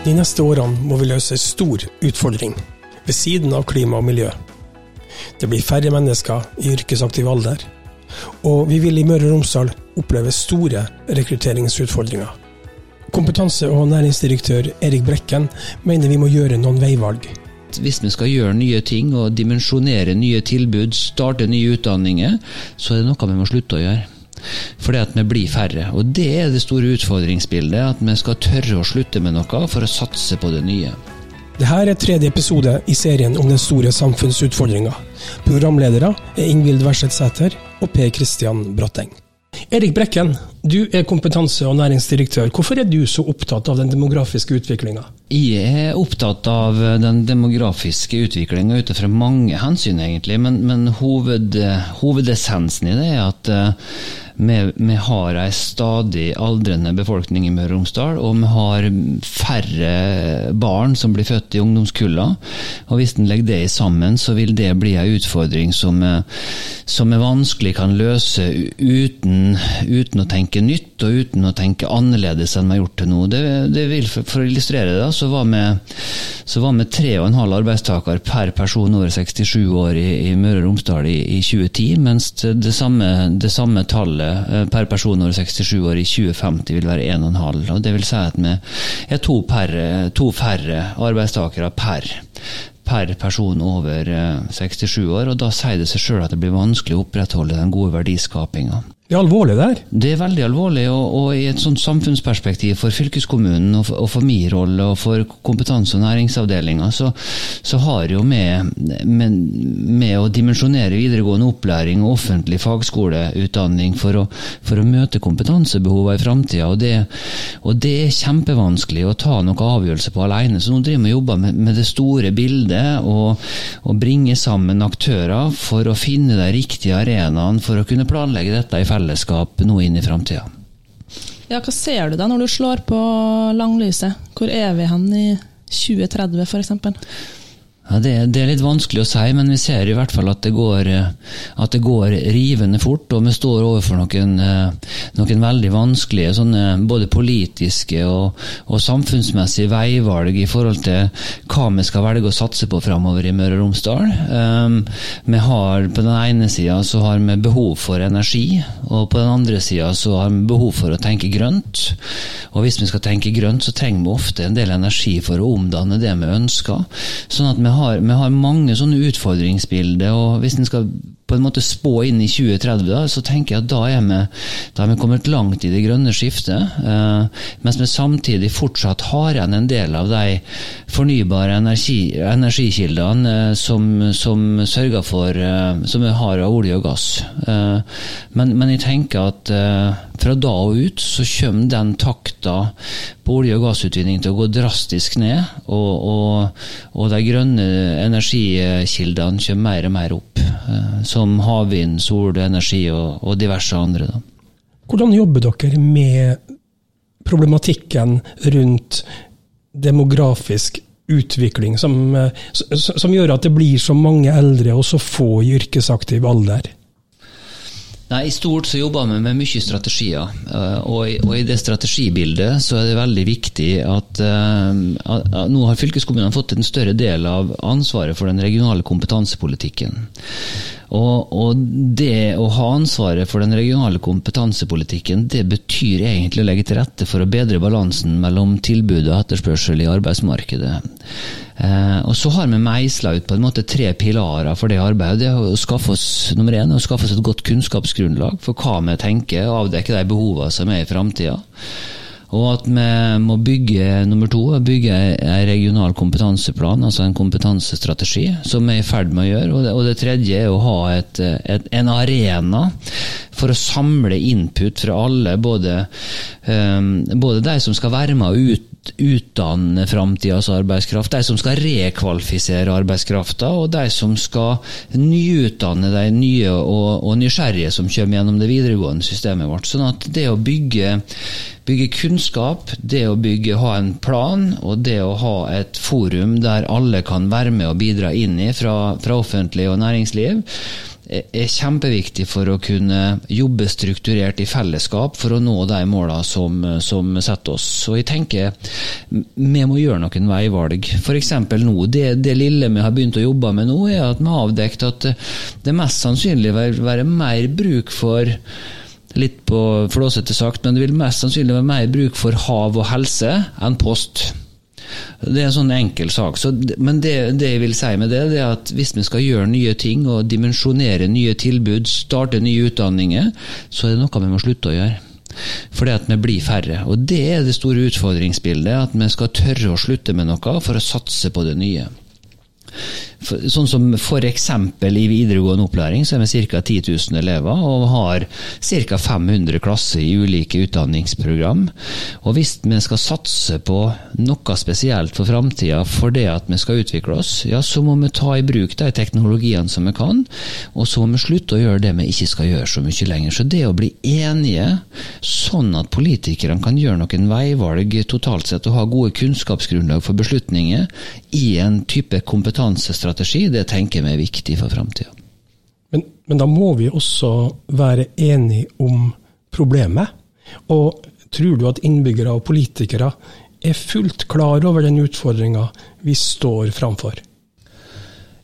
De neste årene må vi løse en stor utfordring, ved siden av klima og miljø. Det blir færre mennesker i yrkesaktiv alder, og vi vil i Møre og Romsdal oppleve store rekrutteringsutfordringer. Kompetanse- og næringsdirektør Erik Brekken mener vi må gjøre noen veivalg. Hvis vi skal gjøre nye ting og dimensjonere nye tilbud, starte nye utdanninger, så er det noe vi må slutte å gjøre. Fordi at vi blir færre. Og det er det store utfordringsbildet. At vi skal tørre å slutte med noe for å satse på det nye. Dette er tredje episode i serien om den store samfunnsutfordringa. Programledere er Ingvild Werseth Sæter og Per Kristian Bratteng. Erik Brekken, du er kompetanse- og næringsdirektør. Hvorfor er du så opptatt av den demografiske utviklinga? Jeg er opptatt av den demografiske utviklinga ut fra mange hensyn, egentlig. Men, men hoved, hovedessensen i det er at vi, har ei stadig aldrende befolkning i Møre og Romsdal, og vi har færre barn som blir født i ungdomskulla. Og Hvis en legger det sammen, så vil det bli ei utfordring som, som vi vanskelig kan løse uten, uten, å tenke nytt og uten å tenke annerledes enn vi har gjort til nå. Det, det vil, for, å illustrere det, så var vi, så var vi 3,5 arbeidstaker per person over 67 år i, i Møre og Romsdal i, i 2010, mens det samme, det samme tallet per person over 67 år i 2050 vil være 1,5. og Det vil si at vi er to, per, to færre arbeidstakere per, per person over 67 eh, år. og Da sier det seg sjøl at det blir vanskelig å opprettholde den gode verdiskapinga. Det er alvorlig der? Det er veldig alvorlig, og, og i et sånt samfunnsperspektiv for fylkeskommunen og og for min rolle og for kompetanse- og næringsavdelinga, så, så, har jo med, med, med, å dimensjonere videregående opplæring og offentlig fagskoleutdanning for å, for å møte kompetansebehovene i framtida, og, og, det er kjempevanskelig å ta noen avgjørelse på alene. Så nå driver vi og jobber med, med, det store bildet og, og bringer sammen aktører for å finne de riktige arenaene for å kunne planlegge dette i fellesskap fellesskap nå inn i framtida. Ja, hva ser du da når du slår på langlyset? Hvor er vi hen i 2030 f.eks.? Ja, det, det, er litt vanskelig å si, men vi ser i hvert fall at det går, at det går rivende fort. Og vi står overfor noen, noen veldig vanskelige sånne, både politiske og, og, samfunnsmessige veivalg i forhold til hva vi skal velge å satse på framover i Møre og Romsdal. Um, vi har På den ene sida så har vi behov for energi, og på den andre sida så har vi behov for å tenke grønt. Og hvis vi skal tenke grønt, så trenger vi ofte en del energi for å omdanne det vi ønsker. sånn at vi har har, vi har mange sånne utfordringsbilder, og hvis en skal på en måte spå inn i 2030, da, så tenker jeg at da er vi, da er vi kommet langt i det grønne skiftet. Eh, mens vi samtidig fortsatt har igjen en del av de fornybare energi, energikildene eh, som, som, sørger for eh, Som vi har av olje og gass. Eh, men, men, jeg tenker at eh, fra da og ut så kommer den takta på olje- og gassutvinning til å gå drastisk ned, og, og, og de grønne energikildene kommer mer og mer opp. Eh, som havvind, solenergi og, og diverse andre. Da. Hvordan jobber dere med problematikken rundt demografisk utvikling, som, eh, som gjør at det blir så mange eldre og så få i yrkesaktiv alder? Nei, I stort så jobber vi med mye strategier. Eh, og i, og i, det strategibildet så er det veldig viktig at, at, at nå har fylkeskommunene fått en større del av ansvaret for den regionale kompetansepolitikken. Og, og, det å ha ansvaret for den regionale kompetansepolitikken, det betyr egentlig å legge til rette for å bedre balansen mellom tilbud og etterspørsel i arbeidsmarkedet. Eh, og så har vi meisla ut på en måte tre pilarer for det arbeidet. Det er å skaffe oss nummer én, å skaffe oss et godt kunnskapsgrunnlag for hva vi tenker, og avdekke de behovene som er i framtida. Og at vi må bygge nummer to, bygge en regional kompetanseplan, altså en kompetansestrategi, som vi er i ferd med å gjøre. Og det, og det tredje er å ha et, et, en arena for å samle input fra alle, både, um, både de som skal være med og ut utdanne framtidas arbeidskraft, de som skal rekvalifisere arbeidskrafta, og de som skal nyutdanne de nye og, og, nysgjerrige som kommer gjennom det videregående systemet vårt. Sånn at det å bygge, bygge kunnskap, det å bygge, ha en plan, og det å ha et forum der alle kan være med og bidra inn i fra, fra offentlig og næringsliv, er kjempeviktig for å kunne jobbe strukturert i fellesskap for å nå de målene som, som setter oss. Så jeg tenker vi må gjøre noen veivalg. F.eks. nå, det, det, lille vi har begynt å jobbe med nå, er at vi har avdekket at det mest sannsynlig vil være mer bruk for litt på flåsete sagt, men det vil mest sannsynlig være mer bruk for hav og helse enn post. Det er en sånn enkel sak. Så, men det, det, jeg vil si med det, det er at hvis vi skal gjøre nye ting og dimensjonere nye tilbud, starte nye utdanninger, så er det noe vi må slutte å gjøre. Fordi at vi blir færre. Og det er det store utfordringsbildet. At vi skal tørre å slutte med noe for å satse på det nye. Sånn som f.eks. i videregående opplæring så er vi ca. 10 000 elever og har ca. 500 klasser i ulike utdanningsprogram. Og Hvis vi skal satse på noe spesielt for framtida det at vi skal utvikle oss, ja, så må vi ta i bruk de teknologiene som vi kan, og så må vi slutte å gjøre det vi ikke skal gjøre så mye lenger. Så det å bli enige, sånn at politikerne kan gjøre noen veivalg totalt sett og ha gode kunnskapsgrunnlag for beslutninger i en type kompetansestrategi strategi, det tenker vi er viktig for framtida. Men, men, da må vi også være enige om problemet. Og tror du at innbyggere og politikere er fullt klar over den utfordringa vi står framfor?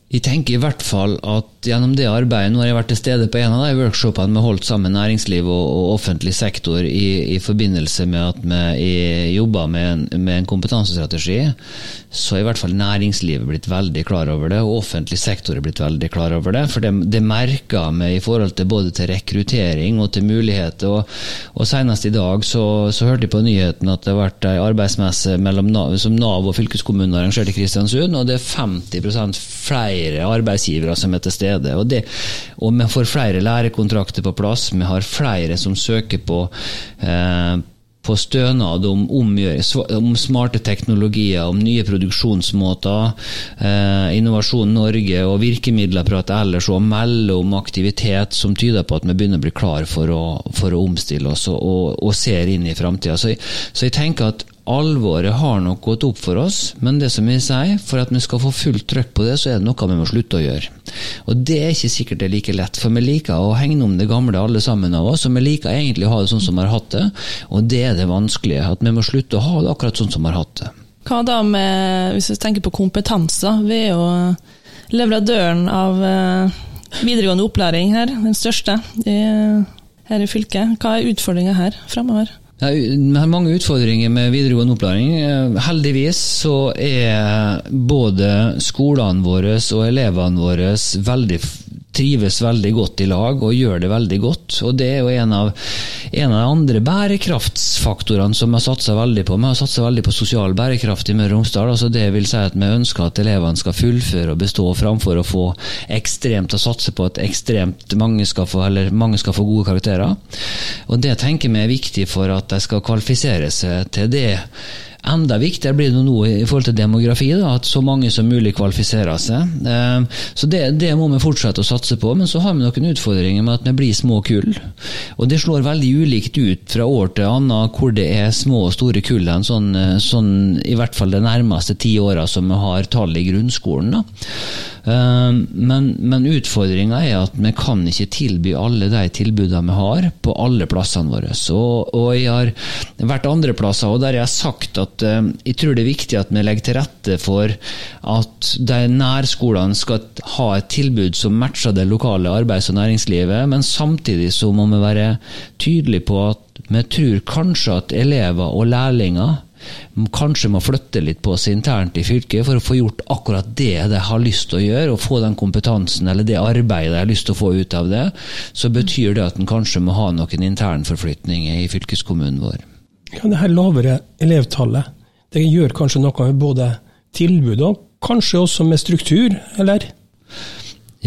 Jeg tenker i hvert fall at gjennom det arbeidet Nå har jeg vært til stede på en av de workshopene vi holdt sammen næringsliv og, og offentlig sektor i, i, forbindelse med at vi jobber med en, med en, kompetansestrategi. Så er i hvert fall næringslivet blitt veldig klar over det, og offentlig sektor er blitt veldig klar over det. For det, det merker vi i forhold til både til rekruttering og til muligheter. Og, og Senest i dag så, så, hørte jeg på nyheten at det har vært ei arbeidsmesse mellom som Nav og fylkeskommunen har arrangert i Kristiansund, og det er 50% flere flere arbeidsgivere som er til stede. Og, det, og vi får flere lærekontrakter på plass, vi har flere som søker på eh, på stønad om, om, smarte teknologier, om nye produksjonsmåter, eh, Innovasjon Norge og virkemiddelapparatet ellers, og melde om aktivitet som tyder på at vi begynner å bli klar for å, for å omstille oss og, og, og ser inn i framtida. Så, så jeg tenker at alvoret har nok gått opp for oss, men det som jeg sier, for at vi skal få fullt trøkk på det, så er det noe vi må slutte å gjøre. Og Det er ikke sikkert det er like lett, for vi liker å hegne om det gamle alle sammen av oss, og vi liker egentlig å ha det sånn som vi har hatt det, og det er det vanskelige. At vi må slutte å ha det akkurat sånn som vi har hatt det. Hva da med, hvis vi tenker på kompetanse, vi er jo leverandøren av eh, videregående opplæring her, den største her i fylket. Hva er utfordringa her framover? Vi har mange utfordringer med videregående opplæring. Eh, heldigvis så er både skolene våre og elevene våre veldig trives veldig godt i lag og gjør det veldig godt. og Det er jo en av, en av de andre bærekraftsfaktorene som vi har satsa veldig på. Vi har satsa veldig på sosial bærekraft i Møre og Romsdal. altså Det vil si at vi ønsker at elevene skal fullføre og bestå framfor å få ekstremt å satse på at ekstremt mange skal få, eller mange skal få gode karakterer. Og Det tenker vi er viktig for at de skal kvalifisere seg til det Enda viktigere blir det nå i forhold til demografi, da, at så mange som mulig kvalifiserer seg. Eh, så det, det, må vi fortsette å satse på. Men så har vi noen utfordringer med at vi blir små kull. Og det slår veldig ulikt ut fra år til annet hvor det er små og store kull. Sånn, sånn, I hvert fall de nærmeste ti åra som vi har tall i grunnskolen. Da. Eh, men, men utfordringa er at vi kan ikke tilby alle de tilbudene vi har, på alle plassene våre. Og, og jeg har vært andre plasser, og der jeg har sagt at uh, jeg tror det er viktig at vi legger til rette for at de nærskolene skal ha et tilbud som matcher det lokale arbeids- og næringslivet, men samtidig så må vi være tydelige på at vi tror kanskje at elever og lærlinger kanskje må flytte litt på seg internt i fylket for å få gjort akkurat det de har lyst til å gjøre, og få den kompetansen eller det arbeidet de har lyst til å få ut av det, så betyr det at en kanskje må ha noen internforflytninger i fylkeskommunen vår. Ja, det her lavere elevtallet, det gjør kanskje noe med både tilbud og kanskje også med struktur, eller?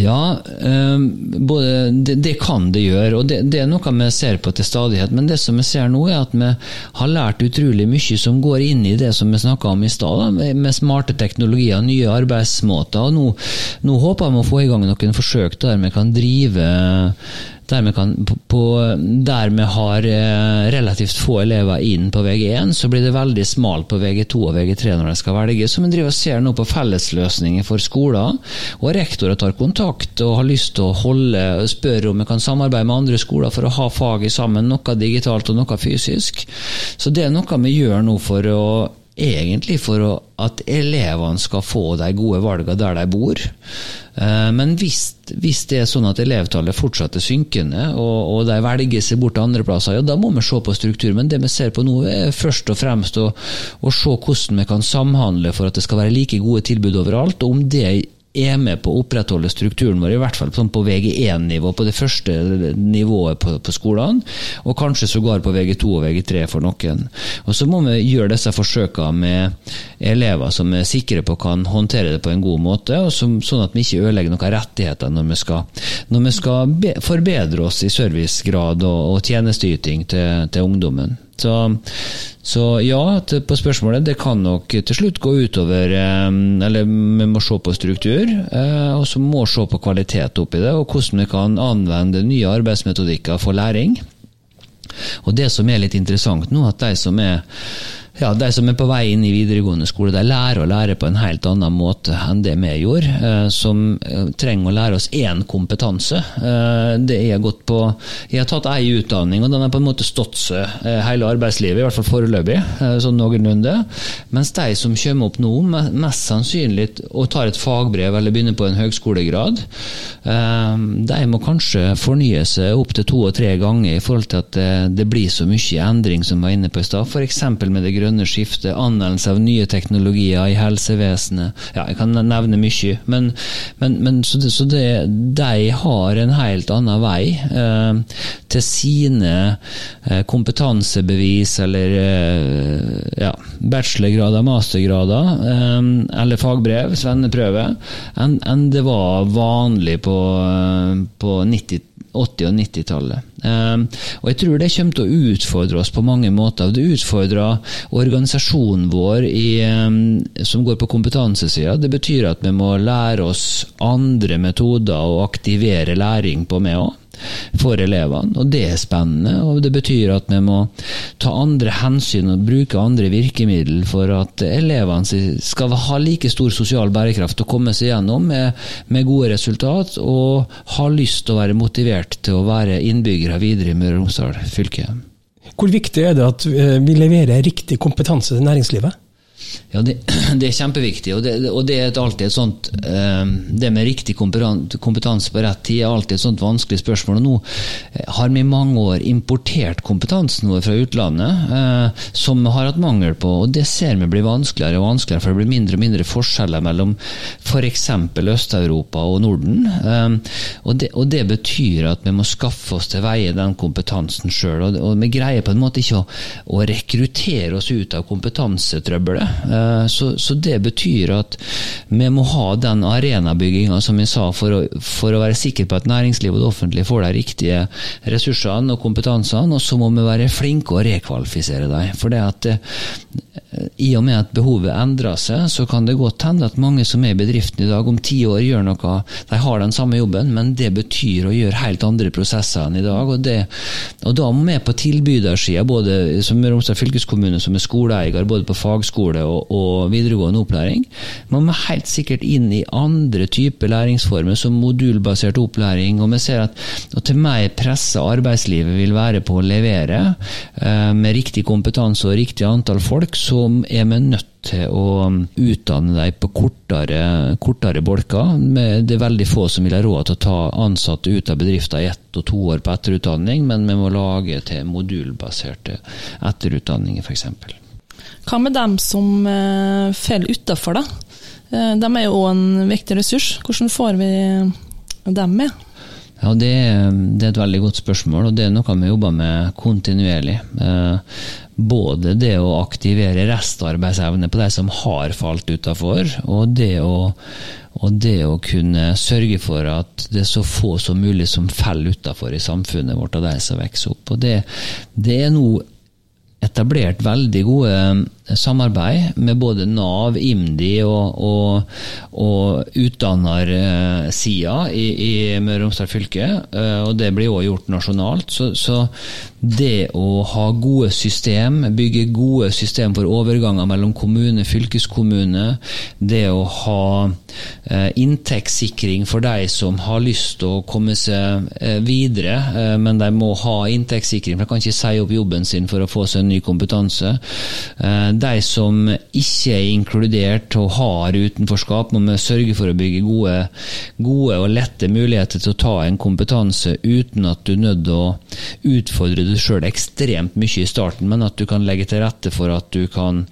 Ja, ehm, både, det, det, kan det gjøre, og det, det, er noe vi ser på til stadighet. Men det som vi ser nå, er at vi har lært utrolig mye som går inn i det som vi snakka om i stad, med, smarte teknologier, nye arbeidsmåter. og Nå, nå håper vi å få i gang noen forsøk der vi kan drive dermed, kan, på, på, dermed har eh, relativt få elever inn på VG1, så blir det veldig smalt på VG2 og VG3 når de skal velge. Så vi driver og ser nå på fellesløsninger for skoler, og rektorer tar kontakt og har lyst til å holde, spørre om vi kan samarbeide med andre skoler for å ha faget sammen, noe digitalt og noe fysisk. Så det er noe vi gjør nå for å egentlig for at elevene skal få de gode valgene der de bor. Eh, men hvis, hvis, det er sånn at elevtallet fortsatt er synkende, og, og de velger seg bort til andreplasser, ja, da må vi se på struktur. Men det vi ser på nå, er først og fremst å, å se hvordan vi kan samhandle for at det skal være like gode tilbud overalt. og om det er med på å opprettholde strukturen vår, i hvert fall sånn på VG1-nivå, på det første nivået på, på skolene, og kanskje sågar på VG2 og VG3 for noen. Og Så må vi gjøre disse forsøkene med elever som er sikre på kan håndtere det på en god måte, og som, sånn at vi ikke ødelegger noen rettigheter når vi skal, når vi skal be, forbedre oss i servicegrad og, og tjenesteyting til, til ungdommen. Så, så ja, på spørsmålet, det kan nok til slutt gå utover eh, Eller vi må se på struktur, eh, og så må vi se på kvalitet oppi det, og hvordan vi kan anvende nye arbeidsmetodikker for læring. Og Det som er litt interessant nå, at de som er ja, De som er på vei inn i videregående skole, de lærer å lære på en helt annen måte enn det vi gjorde. Eh, som eh, trenger å lære oss én kompetanse. Det det er gått på Jeg har tatt ei utdanning, og den har på en måte stått seg hele arbeidslivet, i hvert fall foreløpig, sånn noenlunde. Mens de som kommer opp nå, mest sannsynlig og tar et fagbrev eller begynner på en høgskolegrad, de må kanskje fornye seg opptil to og tre ganger i forhold til at det blir så mye endring som vi var inne på i stad, f.eks. med det grønne skiftet, anvendelse av nye teknologier i helsevesenet. Ja, jeg kan nevne mye. Men, men, men så, det, så det, de har en helt annen vei eh, til sine eh, kompetansebevis eller eh, ja, bachelorgrader, mastergrader eh, eller fagbrev, svenneprøve, enn en det var vanlig på, eh, på 90 80- og 90-tallet. Ehm, og jeg tror det kommer til å utfordre oss på mange måter. Det utfordrer organisasjonen vår i, ehm, som går på kompetansesida. Det betyr at vi må lære oss andre metoder og aktivere læring på med òg for elevene. Og det er spennende, og det betyr at vi må ta andre hensyn og bruke andre virkemidler for at elevene skal ha like stor sosial bærekraft og komme seg gjennom med, med gode resultat, og ha lyst til å være motivert til å være innbyggere videre i Møre og Romsdal fylke. Hvor viktig er det at eh, vi leverer riktig kompetanse til næringslivet? Ja, det, det, er kjempeviktig. Og det, og det, er alltid et sånt eh, Det med riktig kompetanse på rett tid er alltid et sånt vanskelig spørsmål. Og nå eh, har vi i mange år importert kompetansen vår fra utlandet, eh, som vi har hatt mangel på. Og det ser vi blir vanskeligere og vanskeligere, for det blir mindre og mindre forskjeller mellom f.eks. For Øst-Europa og Norden. Og det, og, det, betyr at vi må skaffe oss til veie den kompetansen sjøl. Og, og, vi greier på en måte ikke å, å rekruttere oss ut av kompetansetrøbbelet. Eh, så, så, det betyr at vi må ha den arenabygginga som vi sa, for å, for å være sikker på at næringslivet og det offentlige får de riktige ressursene og kompetansene, og så må vi være flinke å rekvalifisere dem. For det at eh, i og med at behovet endrer seg, så kan det godt hende at mange som er i bedriften i dag, om ti år gjør noe De har den samme jobben, men det betyr å gjøre helt andre prosesser enn i dag. Og, det, og da må vi på tilbydersida, både som Romsdal fylkeskommune, som er skoleeier både på fagskole og, og videregående opplæring, må vi helt sikkert inn i andre typer læringsformer, som modulbasert opplæring. Og vi ser at og til mer pressa arbeidslivet vil være på å levere eh, med riktig kompetanse og riktig antall folk, så er vi nødt til å um, utdanne dem på kortere, kortere bolker. Det er veldig få som vil ha råd til å ta ansatte ut av bedrifter i ett og to år på etterutdanning, men vi må lage til modulbaserte etterutdanninger, f.eks. Hva med dem som uh, faller utafor, da? Uh, de er jo òg en viktig ressurs. Hvordan får vi dem med? Ja, det, det, er et veldig godt spørsmål, og det er noe vi jobber med kontinuerlig. Eh, både det å aktivere restarbeidsevne på de som har falt utafor, og og det å kunne sørge for at det er så få som mulig som faller utafor i samfunnet vårt av de som vokser opp. Og det, det er nå etablert veldig gode samarbeid med både Nav, IMDi og, og, og utdannersida i, i Møre og Romsdal fylke. Og det blir òg gjort nasjonalt. Så, så, det å ha gode system, bygge gode system for overganger mellom kommune, fylkeskommune, det å ha eh, inntektssikring for de som har lyst til å komme seg eh, videre, eh, men de må ha inntektssikring, for de kan ikke si opp jobben sin for å få seg en ny kompetanse. De som ikke er inkludert og har utenforskap, må vi sørge for å bygge gode, gode og lette muligheter til å ta en kompetanse uten at du er nødt til å utfordre deg sjøl ekstremt mye i starten, men at du kan legge til rette for at du kan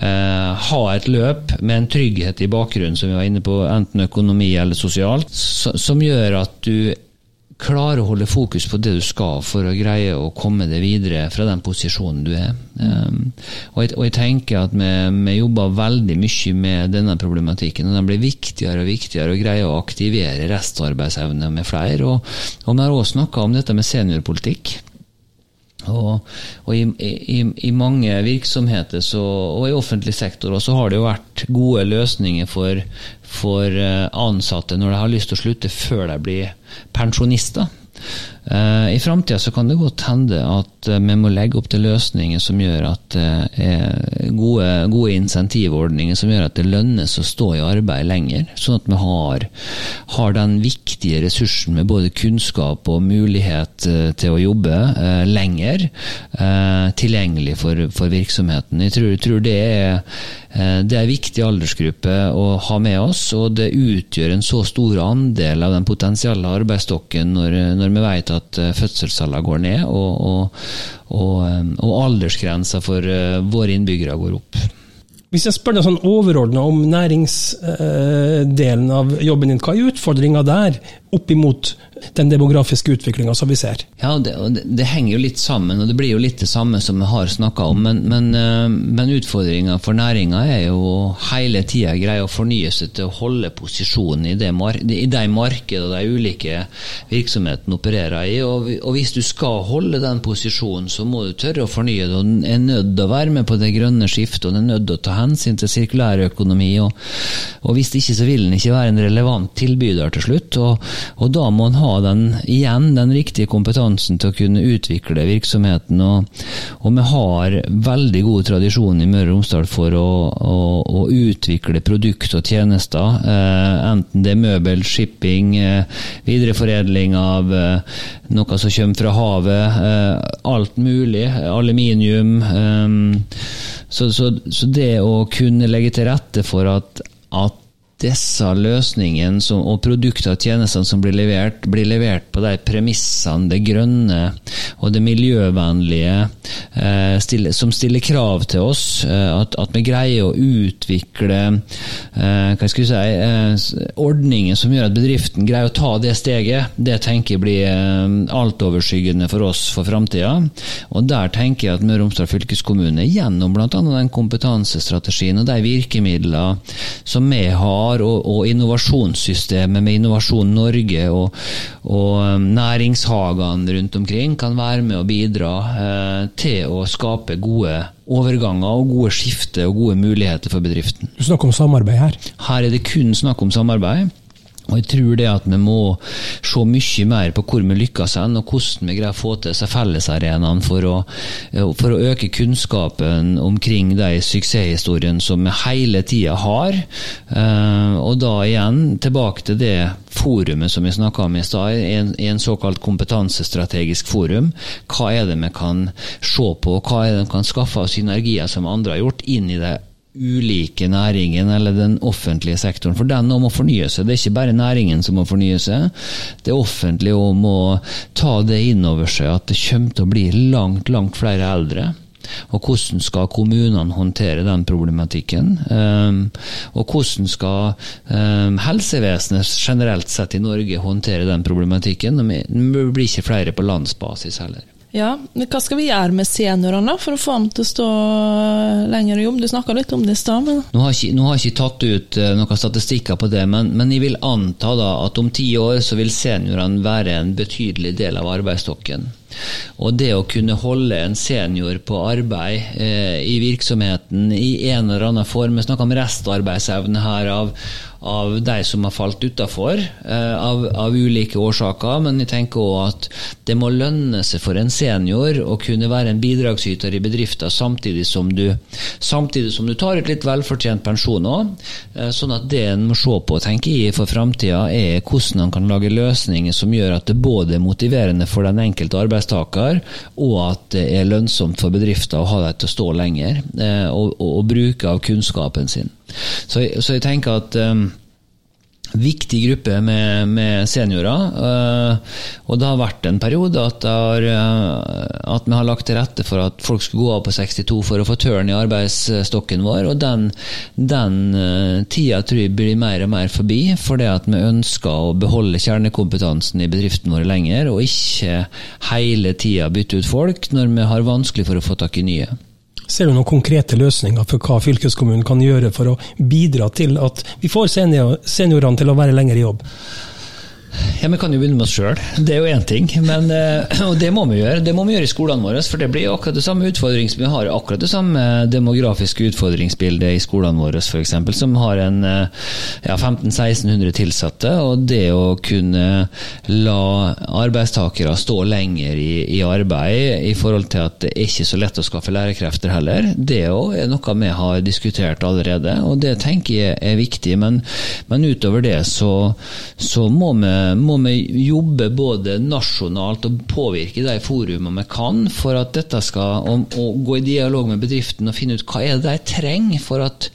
eh, ha et løp med en trygghet i bakgrunnen, som vi var inne på, enten økonomi eller sosialt, som gjør at du klare å holde fokus på det du skal for å greie å komme deg videre fra den posisjonen du er. Um, og, jeg, og, jeg, tenker at vi, vi, jobber veldig mye med denne problematikken, og den blir viktigere og viktigere å greie å aktivere restarbeidsevne med flere. Og, og vi har også snakka om dette med seniorpolitikk. Og, og i, i, i, mange virksomheter så, og i offentlig sektor også, har det jo vært gode løsninger for, for eh, ansatte når de har lyst til å slutte før de blir pensjonister. Eh, I framtida kan det godt hende at eh, vi må legge opp til løsninger som gjør at er gode, gode insentivordninger som gjør at det lønnes å stå i arbeid lenger. Sånn at vi har, har den viktige ressursen med både kunnskap og mulighet eh, til å jobbe eh, lenger eh, tilgjengelig for, for, virksomheten. Jeg tror, tror det er det er en viktig aldersgruppe å ha med oss, og det utgjør en så stor andel av den potensielle arbeidsstokken når, når vi vet at eh, fødselstallene går ned og, og, og, eh, og aldersgrensa for eh, våre innbyggere går opp. Hvis jeg spør deg sånn overordna om næringsdelen av jobben din, hva er utfordringa der opp imot den demografiske utviklinga som vi ser. Ja, det, det, det, henger jo litt sammen, og det blir jo litt det samme som vi har snakka om. Men, men, eh, men utfordringa for næringa er jo hele tida greie å fornye seg til å holde posisjonen i, det, i de markedene de ulike virksomhetene opererer i. Og, og, hvis du skal holde den posisjonen, så må du tørre å fornye det. Og er nødt til å være med på det grønne skiftet, og er nødt til å ta hensyn til sirkulærøkonomi. Og, og hvis ikke, så vil den ikke være en relevant tilbyder til slutt. Og, og da må en ha den, igjen den riktige kompetansen til å kunne utvikle virksomheten. Og, og vi har veldig god tradisjon i Møre og Romsdal for å, å, å, utvikle produkt og tjenester. Eh, enten det er møbel, shipping, eh, videreforedling av eh, noe som kommer fra havet. Eh, alt mulig. Aluminium. Eh, så, så, så, det å kunne legge til rette for at, at disse løsningene som, og produkter og tjenestene som blir levert, blir levert på de premissene, det grønne og det miljøvennlige, eh, stille, som stiller krav til oss. Eh, at, at, vi greier å utvikle eh, hva skal vi si, eh, ordninger som gjør at bedriften greier å ta det steget. Det tenker jeg blir eh, altoverskyggende for oss for framtida. Og der tenker jeg at Møre og Romsdal fylkeskommune gjennom bl.a. den kompetansestrategien og de virkemidlene som vi har har, og, og innovasjonssystemet med Innovasjon Norge og, og um, næringshagene rundt omkring kan være med å bidra eh, til å skape gode overganger og gode skifter og gode muligheter for bedriften. Du snakker om samarbeid her? Her er det kun snakk om samarbeid. Og jeg tror det at vi må se mye mer på hvor vi lykkes hen, og hvordan vi greier å få til seg fellesarenaene for, å, for å øke kunnskapen omkring de suksesshistoriene som vi hele tida har. Eh, og da igjen tilbake til det forumet som vi snakka om i stad, en, en såkalt kompetansestrategisk forum. Hva er det vi kan se på, hva er det vi kan skaffe av synergier som andre har gjort, inn i det ulike næringen eller den offentlige sektoren. For den må fornye seg. Det er ikke bare næringen som må fornye seg. Det offentlige òg må ta det inn over seg at det kommer til å bli langt, langt flere eldre. Og hvordan skal kommunene håndtere den problematikken? Um, og hvordan skal um, helsevesenet generelt sett i Norge håndtere den problematikken? Det blir ikke flere på landsbasis heller. Ja, men Hva skal vi gjøre med seniorene for å få dem til å stå lenger i jobb? Du snakka litt om det i stad. Men... Nå har jeg ikke, tatt ut uh, noen statistikker på det, men, men, jeg vil anta da at om ti år så vil seniorene være en betydelig del av arbeidsstokken. Og det å kunne holde en senior på arbeid eh, i virksomheten i en eller annen form Vi snakker om restarbeidsevne her av, av de som har falt utafor eh, av, av, ulike årsaker, men jeg tenker òg at det må lønne seg for en senior å kunne være en bidragsyter i bedriften samtidig som du, samtidig som du tar ut litt velfortjent pensjon òg. Eh, sånn at det en må se på tenker jeg, for framtida, er hvordan en kan lage løsninger som gjør at det både er motiverende for den enkelte arbeidstaker, og at det er lønnsomt for bedrifter å ha dem til å stå lenger, eh, og, og, og bruke av kunnskapen sin. Så, så jeg tenker at um, viktig gruppe med, med seniorer. Uh, og det har vært en periode at, har, at, vi har lagt til rette for at folk skulle gå av på 62 for å få tørn i arbeidsstokken vår. Og den, den uh, tida tror jeg blir mer og mer forbi, fordi at vi ønsker å beholde kjernekompetansen i bedriften vår lenger, og ikke hele tida bytte ut folk når vi har vanskelig for å få tak i nye. Ser du noen konkrete løsninger for hva fylkeskommunen kan gjøre for å bidra til at vi får seniorene til å være lenger i jobb? Ja, Vi kan jo begynne med oss sjøl. Det er jo én ting. Men, eh, og det må vi gjøre. Det må vi gjøre i skolene våre. For det blir akkurat det samme utfordring som vi har akkurat det samme demografiske utfordringsbildet i skolene våre, f.eks. Som har en eh, ja, 1500-1600 tilsatte. Og det å kunne la arbeidstakere stå lenger i, i, arbeid i forhold til at det er ikke så lett å skaffe lærekrefter heller, det er noe vi har diskutert allerede. Og det tenker jeg er viktig. Men, men utover det så, så må vi må vi jobbe både nasjonalt og påvirke de forumene vi kan, for at dette skal og, gå i dialog med bedriften og finne ut hva er det de trenger for at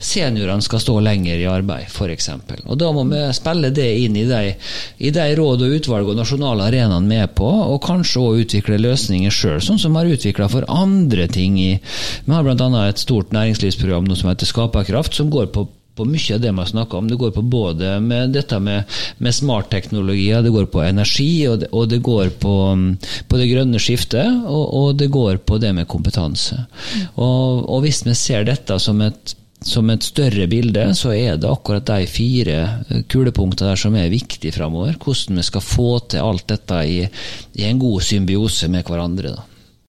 seniorene skal stå lenger i arbeid, f.eks. Og Da må vi spille det inn i de, i de råd og utvalg og nasjonale arenaene vi er på, og kanskje òg utvikle løsninger sjøl, sånn som vi har utvikla for andre ting. i Vi har bl.a. et stort næringslivsprogram som heter Skaperkraft, som går på på mye av det har snakka om. Det går på både med dette med, med smartteknologier, det går på energi, og det, og det går på, på, det grønne skiftet, og, og, det går på det med kompetanse. Og, og hvis vi ser dette som et som et større bilde, så er det akkurat de fire kulepunktene der som er viktige framover. Hvordan vi skal få til alt dette i, i en god symbiose med hverandre. Da.